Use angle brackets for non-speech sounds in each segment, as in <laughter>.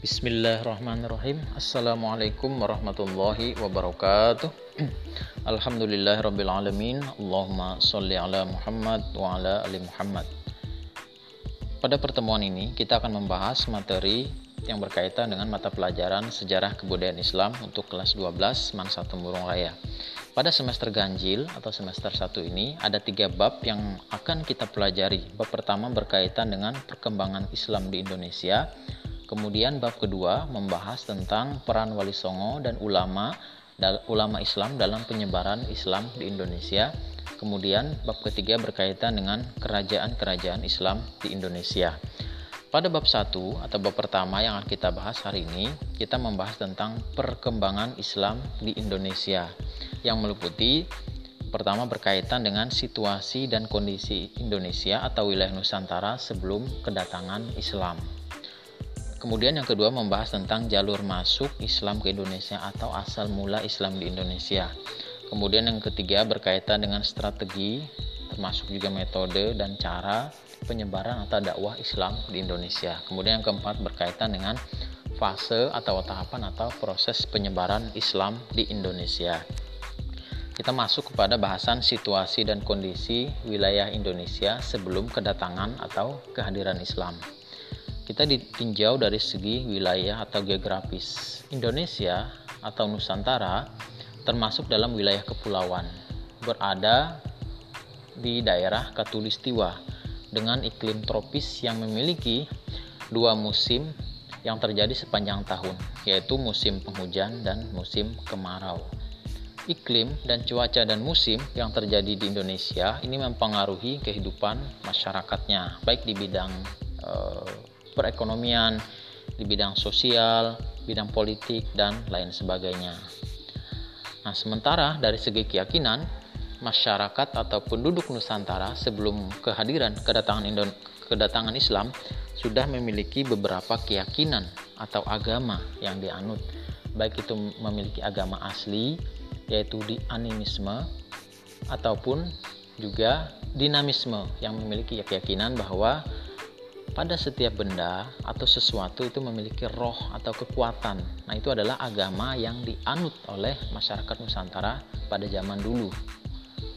Bismillahirrahmanirrahim. Assalamualaikum warahmatullahi wabarakatuh. <clears throat> Alhamdulillahirrabbilalamin Allahumma salli ala Muhammad wa ala ali Muhammad. Pada pertemuan ini kita akan membahas materi yang berkaitan dengan mata pelajaran Sejarah Kebudayaan Islam untuk kelas 12 Mansa Temurung Raya. Pada semester ganjil atau semester 1 ini ada tiga bab yang akan kita pelajari. Bab pertama berkaitan dengan perkembangan Islam di Indonesia. Kemudian bab kedua membahas tentang peran wali songo dan ulama ulama Islam dalam penyebaran Islam di Indonesia. Kemudian bab ketiga berkaitan dengan kerajaan-kerajaan Islam di Indonesia. Pada bab 1 atau bab pertama yang akan kita bahas hari ini, kita membahas tentang perkembangan Islam di Indonesia yang meliputi pertama berkaitan dengan situasi dan kondisi Indonesia atau wilayah Nusantara sebelum kedatangan Islam. Kemudian yang kedua membahas tentang jalur masuk Islam ke Indonesia atau asal mula Islam di Indonesia. Kemudian yang ketiga berkaitan dengan strategi termasuk juga metode dan cara penyebaran atau dakwah Islam di Indonesia. Kemudian yang keempat berkaitan dengan fase atau tahapan atau proses penyebaran Islam di Indonesia. Kita masuk kepada bahasan situasi dan kondisi wilayah Indonesia sebelum kedatangan atau kehadiran Islam. Kita ditinjau dari segi wilayah atau geografis. Indonesia atau Nusantara termasuk dalam wilayah kepulauan, berada di daerah Katulistiwa dengan iklim tropis yang memiliki dua musim yang terjadi sepanjang tahun, yaitu musim penghujan dan musim kemarau iklim dan cuaca dan musim yang terjadi di Indonesia ini mempengaruhi kehidupan masyarakatnya baik di bidang e, perekonomian, di bidang sosial, bidang politik dan lain sebagainya. Nah, sementara dari segi keyakinan masyarakat atau penduduk Nusantara sebelum kehadiran kedatangan Indon kedatangan Islam sudah memiliki beberapa keyakinan atau agama yang dianut baik itu memiliki agama asli yaitu di animisme ataupun juga dinamisme yang memiliki keyakinan bahwa pada setiap benda atau sesuatu itu memiliki roh atau kekuatan. Nah, itu adalah agama yang dianut oleh masyarakat Nusantara pada zaman dulu.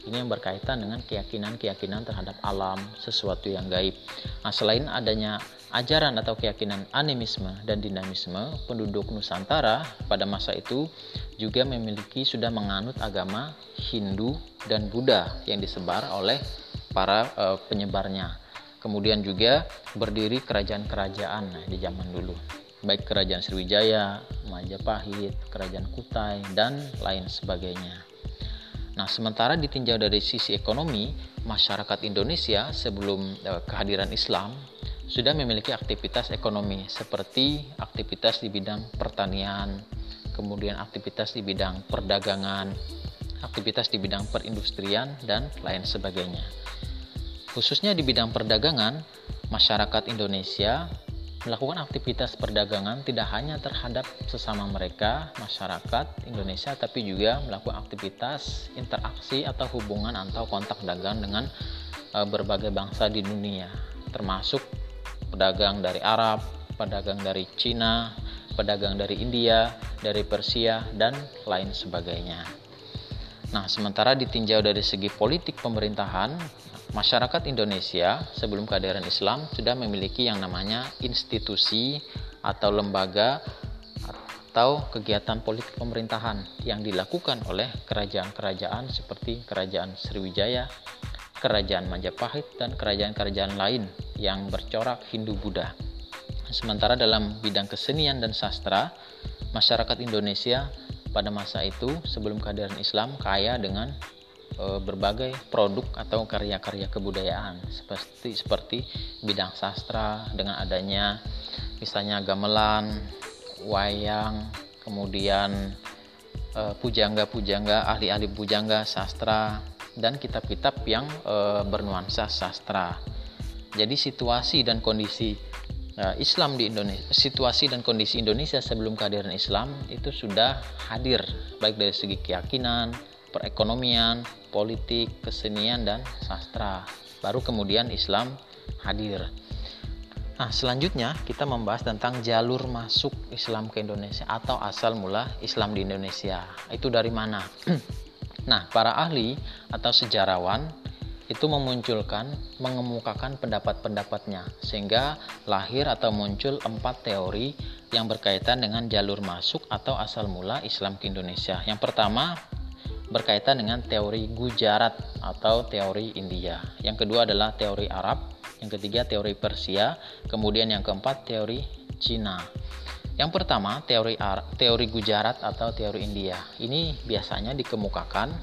Ini yang berkaitan dengan keyakinan-keyakinan terhadap alam, sesuatu yang gaib. Nah, selain adanya ajaran atau keyakinan animisme dan dinamisme, penduduk Nusantara pada masa itu juga memiliki sudah menganut agama Hindu dan Buddha yang disebar oleh para e, penyebarnya. Kemudian juga berdiri kerajaan-kerajaan di zaman dulu, baik kerajaan Sriwijaya, Majapahit, kerajaan Kutai dan lain sebagainya. Nah, sementara ditinjau dari sisi ekonomi, masyarakat Indonesia sebelum eh, kehadiran Islam sudah memiliki aktivitas ekonomi seperti aktivitas di bidang pertanian, kemudian aktivitas di bidang perdagangan, aktivitas di bidang perindustrian dan lain sebagainya. Khususnya di bidang perdagangan, masyarakat Indonesia melakukan aktivitas perdagangan tidak hanya terhadap sesama mereka, masyarakat Indonesia, tapi juga melakukan aktivitas interaksi atau hubungan atau kontak dagang dengan e, berbagai bangsa di dunia, termasuk pedagang dari Arab, pedagang dari Cina, pedagang dari India, dari Persia, dan lain sebagainya. Nah, sementara ditinjau dari segi politik pemerintahan, masyarakat Indonesia sebelum kehadiran Islam sudah memiliki yang namanya institusi atau lembaga atau kegiatan politik pemerintahan yang dilakukan oleh kerajaan-kerajaan seperti kerajaan Sriwijaya, kerajaan Majapahit dan kerajaan-kerajaan lain yang bercorak Hindu-Buddha. Sementara dalam bidang kesenian dan sastra, masyarakat Indonesia pada masa itu sebelum kehadiran Islam kaya dengan berbagai produk atau karya-karya kebudayaan seperti seperti bidang sastra dengan adanya misalnya gamelan, wayang, kemudian e, pujangga-pujangga, ahli-ahli pujangga sastra dan kitab-kitab yang e, bernuansa sastra. Jadi situasi dan kondisi Islam di Indonesia, situasi dan kondisi Indonesia sebelum kehadiran Islam itu sudah hadir baik dari segi keyakinan, perekonomian, politik, kesenian, dan sastra. Baru kemudian Islam hadir. Nah, selanjutnya kita membahas tentang jalur masuk Islam ke Indonesia atau asal mula Islam di Indonesia. Itu dari mana? <clears throat> nah, para ahli atau sejarawan itu memunculkan, mengemukakan pendapat-pendapatnya sehingga lahir atau muncul empat teori yang berkaitan dengan jalur masuk atau asal mula Islam ke Indonesia. Yang pertama berkaitan dengan teori Gujarat atau teori India. Yang kedua adalah teori Arab yang ketiga teori Persia, kemudian yang keempat teori Cina. Yang pertama teori teori Gujarat atau teori India. Ini biasanya dikemukakan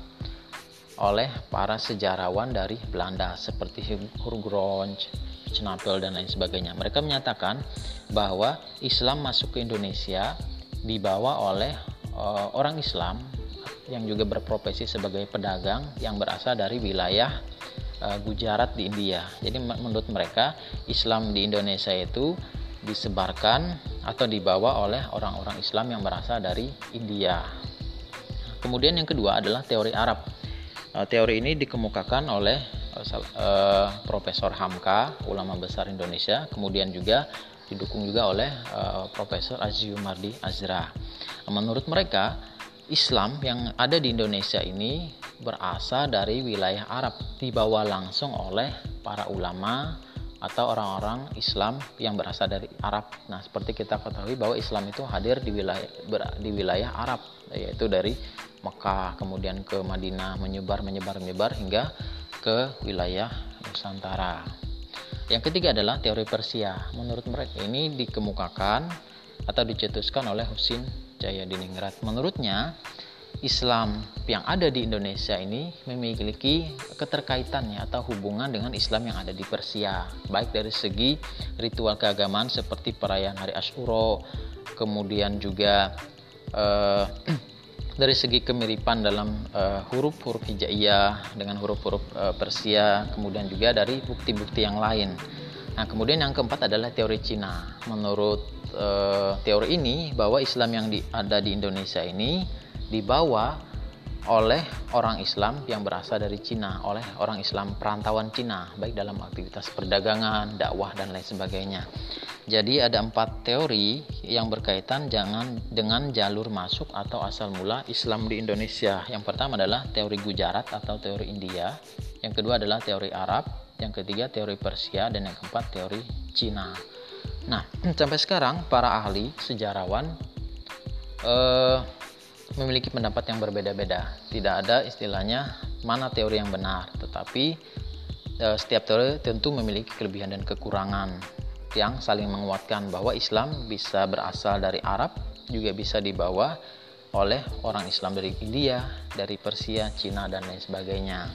oleh para sejarawan dari Belanda seperti Hurgronj, Schnabel dan lain sebagainya. Mereka menyatakan bahwa Islam masuk ke Indonesia dibawa oleh uh, orang Islam yang juga berprofesi sebagai pedagang yang berasal dari wilayah uh, Gujarat di India. Jadi menurut mereka Islam di Indonesia itu disebarkan atau dibawa oleh orang-orang Islam yang berasal dari India. Kemudian yang kedua adalah teori Arab. Uh, teori ini dikemukakan oleh uh, Profesor Hamka, ulama besar Indonesia, kemudian juga didukung juga oleh uh, Profesor Aziumardi Azra. Menurut mereka, Islam yang ada di Indonesia ini berasal dari wilayah Arab dibawa langsung oleh para ulama atau orang-orang Islam yang berasal dari Arab. Nah, seperti kita ketahui bahwa Islam itu hadir di wilayah di wilayah Arab, yaitu dari Mekah, kemudian ke Madinah, menyebar, menyebar, menyebar hingga ke wilayah Nusantara. Yang ketiga adalah teori Persia. Menurut mereka ini dikemukakan atau dicetuskan oleh Husin Jaya Diningrat. Menurutnya, Islam yang ada di Indonesia ini memiliki keterkaitannya atau hubungan dengan Islam yang ada di Persia, baik dari segi ritual keagamaan seperti perayaan Hari Ashuro, kemudian juga eh, <clears throat> dari segi kemiripan dalam eh, huruf-huruf hijaiyah dengan huruf-huruf eh, Persia, kemudian juga dari bukti-bukti yang lain. Nah, kemudian yang keempat adalah teori Cina. Menurut uh, teori ini bahwa Islam yang di, ada di Indonesia ini dibawa oleh orang Islam yang berasal dari Cina, oleh orang Islam perantauan Cina, baik dalam aktivitas perdagangan, dakwah dan lain sebagainya. Jadi ada empat teori yang berkaitan jangan dengan jalur masuk atau asal mula Islam di Indonesia. Yang pertama adalah teori Gujarat atau teori India, yang kedua adalah teori Arab, yang ketiga teori Persia dan yang keempat teori Cina. Nah, sampai sekarang para ahli sejarawan eh, memiliki pendapat yang berbeda-beda. Tidak ada istilahnya mana teori yang benar, tetapi eh, setiap teori tentu memiliki kelebihan dan kekurangan yang saling menguatkan bahwa Islam bisa berasal dari Arab, juga bisa dibawa oleh orang Islam dari India, dari Persia, Cina, dan lain sebagainya.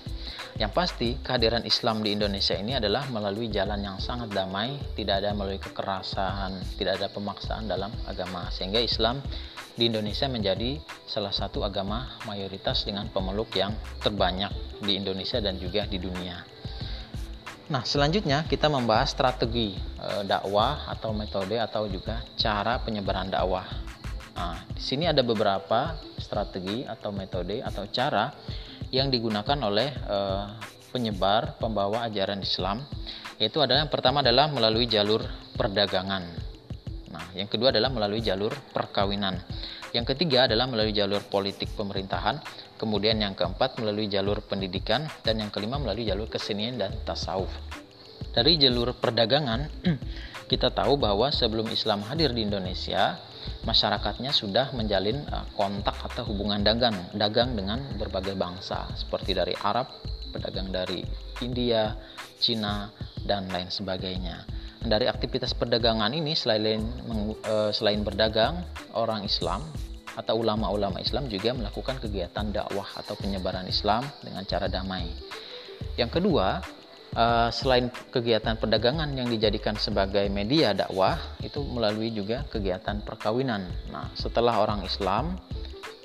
Yang pasti, kehadiran Islam di Indonesia ini adalah melalui jalan yang sangat damai, tidak ada melalui kekerasan, tidak ada pemaksaan dalam agama, sehingga Islam di Indonesia menjadi salah satu agama mayoritas dengan pemeluk yang terbanyak di Indonesia dan juga di dunia. Nah, selanjutnya kita membahas strategi e, dakwah atau metode atau juga cara penyebaran dakwah. Nah, di sini ada beberapa strategi atau metode atau cara yang digunakan oleh uh, penyebar pembawa ajaran Islam yaitu adalah yang pertama adalah melalui jalur perdagangan. Nah, yang kedua adalah melalui jalur perkawinan. Yang ketiga adalah melalui jalur politik pemerintahan, kemudian yang keempat melalui jalur pendidikan dan yang kelima melalui jalur kesenian dan tasawuf. Dari jalur perdagangan <clears throat> kita tahu bahwa sebelum Islam hadir di Indonesia, masyarakatnya sudah menjalin uh, kontak atau hubungan dagang dagang dengan berbagai bangsa seperti dari Arab, pedagang dari India, Cina dan lain sebagainya. Dari aktivitas perdagangan ini selain uh, selain berdagang, orang Islam atau ulama-ulama Islam juga melakukan kegiatan dakwah atau penyebaran Islam dengan cara damai. Yang kedua, uh, selain kegiatan perdagangan yang dijadikan sebagai media dakwah itu melalui juga kegiatan perkawinan. Nah, setelah orang Islam,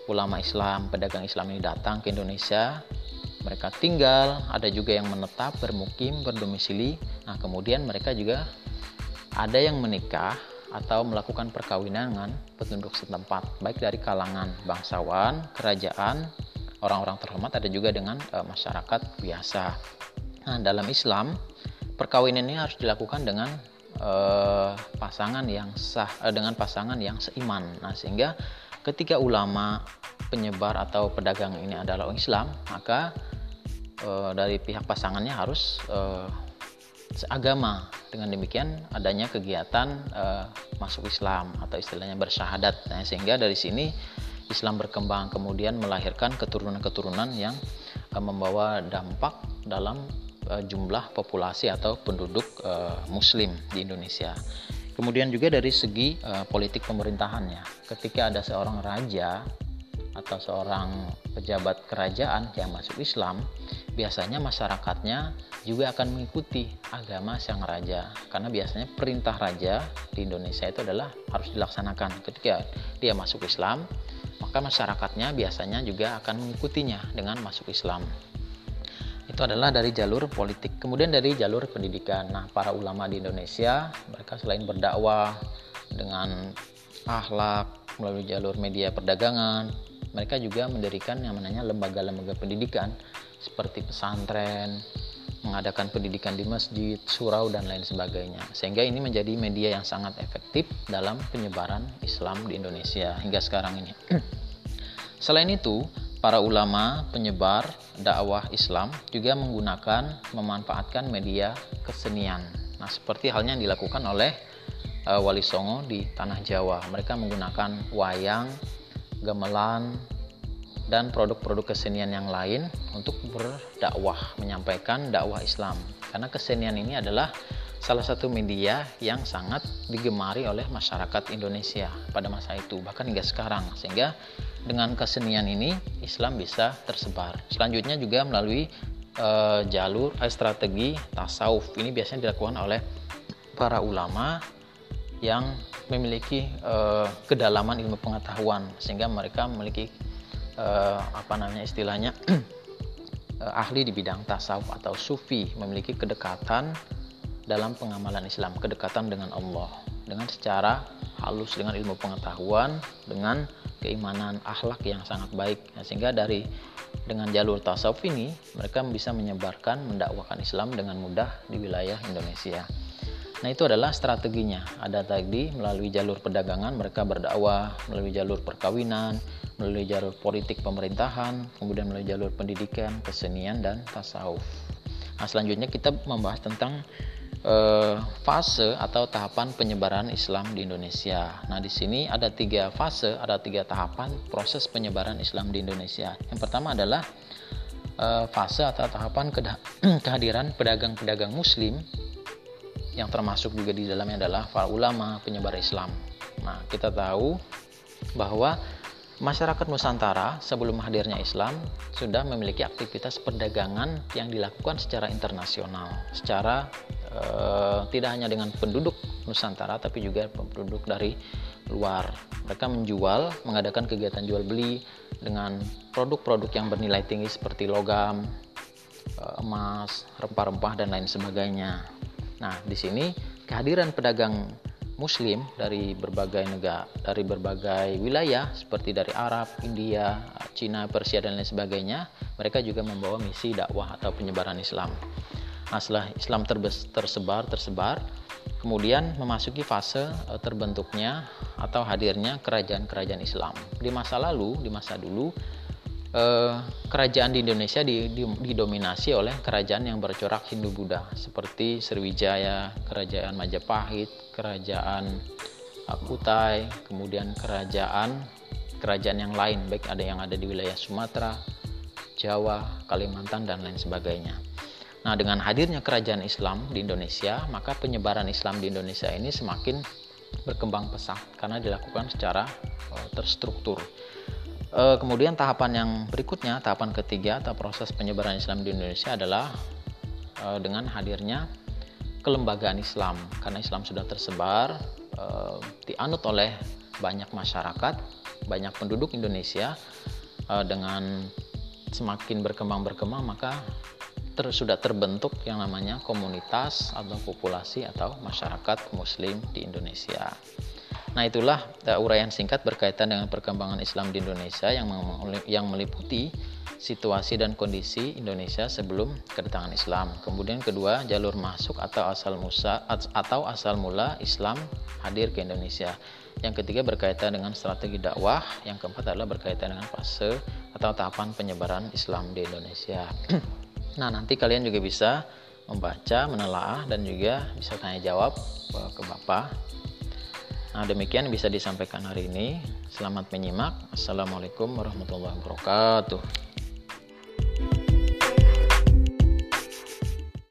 ulama Islam, pedagang Islam ini datang ke Indonesia, mereka tinggal, ada juga yang menetap, bermukim, berdomisili. Nah, kemudian mereka juga ada yang menikah atau melakukan perkawinan dengan penduduk setempat, baik dari kalangan bangsawan, kerajaan, orang-orang terhormat, ada juga dengan e, masyarakat biasa. Nah, dalam Islam, perkawinan ini harus dilakukan dengan uh, pasangan yang sah uh, dengan pasangan yang seiman. Nah, sehingga ketika ulama penyebar atau pedagang ini adalah orang Islam, maka uh, dari pihak pasangannya harus uh, seagama. Dengan demikian adanya kegiatan uh, masuk Islam atau istilahnya bersyahadat. Nah, sehingga dari sini Islam berkembang kemudian melahirkan keturunan-keturunan yang membawa dampak dalam uh, jumlah populasi atau penduduk uh, muslim di Indonesia. Kemudian juga dari segi uh, politik pemerintahannya. Ketika ada seorang raja atau seorang pejabat kerajaan yang masuk Islam, biasanya masyarakatnya juga akan mengikuti agama sang raja karena biasanya perintah raja di Indonesia itu adalah harus dilaksanakan ketika dia masuk Islam maka masyarakatnya biasanya juga akan mengikutinya dengan masuk Islam itu adalah dari jalur politik kemudian dari jalur pendidikan nah para ulama di Indonesia mereka selain berdakwah dengan akhlak melalui jalur media perdagangan mereka juga mendirikan yang namanya lembaga-lembaga pendidikan seperti pesantren, mengadakan pendidikan di masjid, surau dan lain sebagainya. Sehingga ini menjadi media yang sangat efektif dalam penyebaran Islam di Indonesia hingga sekarang ini. <clears throat> Selain itu, para ulama penyebar dakwah Islam juga menggunakan memanfaatkan media kesenian. Nah, seperti halnya yang dilakukan oleh uh, Wali Songo di tanah Jawa. Mereka menggunakan wayang, gamelan, dan produk-produk kesenian yang lain untuk berdakwah, menyampaikan dakwah Islam. Karena kesenian ini adalah salah satu media yang sangat digemari oleh masyarakat Indonesia pada masa itu, bahkan hingga sekarang. Sehingga dengan kesenian ini Islam bisa tersebar. Selanjutnya juga melalui uh, jalur strategi tasawuf. Ini biasanya dilakukan oleh para ulama yang memiliki uh, kedalaman ilmu pengetahuan sehingga mereka memiliki uh, apa namanya istilahnya <clears throat> ahli di bidang tasawuf atau sufi memiliki kedekatan dalam pengamalan Islam, kedekatan dengan Allah dengan secara halus dengan ilmu pengetahuan, dengan keimanan akhlak yang sangat baik. Nah, sehingga dari dengan jalur tasawuf ini mereka bisa menyebarkan mendakwakan Islam dengan mudah di wilayah Indonesia. Nah, itu adalah strateginya. Ada tadi melalui jalur perdagangan mereka berdakwah, melalui jalur perkawinan, melalui jalur politik pemerintahan, kemudian melalui jalur pendidikan, kesenian dan tasawuf. Nah, selanjutnya kita membahas tentang eh, fase atau tahapan penyebaran Islam di Indonesia. Nah, di sini ada tiga fase, ada tiga tahapan proses penyebaran Islam di Indonesia. Yang pertama adalah eh, fase atau tahapan <clears throat> kehadiran pedagang-pedagang Muslim yang termasuk juga di dalamnya adalah para ulama penyebar Islam. Nah, kita tahu bahwa masyarakat Nusantara sebelum hadirnya Islam sudah memiliki aktivitas perdagangan yang dilakukan secara internasional, secara eh, tidak hanya dengan penduduk Nusantara tapi juga penduduk dari luar. Mereka menjual, mengadakan kegiatan jual beli dengan produk-produk yang bernilai tinggi seperti logam, eh, emas, rempah-rempah dan lain sebagainya. Nah, di sini kehadiran pedagang muslim dari berbagai negara, dari berbagai wilayah seperti dari Arab, India, Cina, Persia dan lain sebagainya, mereka juga membawa misi dakwah atau penyebaran Islam. Setelah Islam tersebar, tersebar, kemudian memasuki fase eh, terbentuknya atau hadirnya kerajaan-kerajaan Islam. Di masa lalu, di masa dulu, eh, kerajaan di Indonesia didominasi oleh kerajaan yang bercorak Hindu Buddha seperti Sriwijaya, kerajaan Majapahit, kerajaan Kutai, kemudian kerajaan kerajaan yang lain baik ada yang ada di wilayah Sumatera, Jawa, Kalimantan dan lain sebagainya. Nah, dengan hadirnya kerajaan Islam di Indonesia, maka penyebaran Islam di Indonesia ini semakin berkembang pesat karena dilakukan secara uh, terstruktur. E, kemudian tahapan yang berikutnya, tahapan ketiga atau proses penyebaran Islam di Indonesia adalah e, dengan hadirnya kelembagaan Islam. Karena Islam sudah tersebar, dianut oleh banyak masyarakat, banyak penduduk Indonesia dengan semakin berkembang berkembang maka ter, sudah terbentuk yang namanya komunitas atau populasi atau masyarakat Muslim di Indonesia. Nah, itulah uh, uraian singkat berkaitan dengan perkembangan Islam di Indonesia yang yang meliputi situasi dan kondisi Indonesia sebelum kedatangan Islam. Kemudian kedua, jalur masuk atau asal musa atau asal mula Islam hadir ke Indonesia. Yang ketiga berkaitan dengan strategi dakwah, yang keempat adalah berkaitan dengan fase atau tahapan penyebaran Islam di Indonesia. <clears throat> nah, nanti kalian juga bisa membaca, menelaah dan juga bisa tanya jawab ke Bapak. Nah, demikian bisa disampaikan hari ini. Selamat menyimak. Assalamualaikum warahmatullahi wabarakatuh.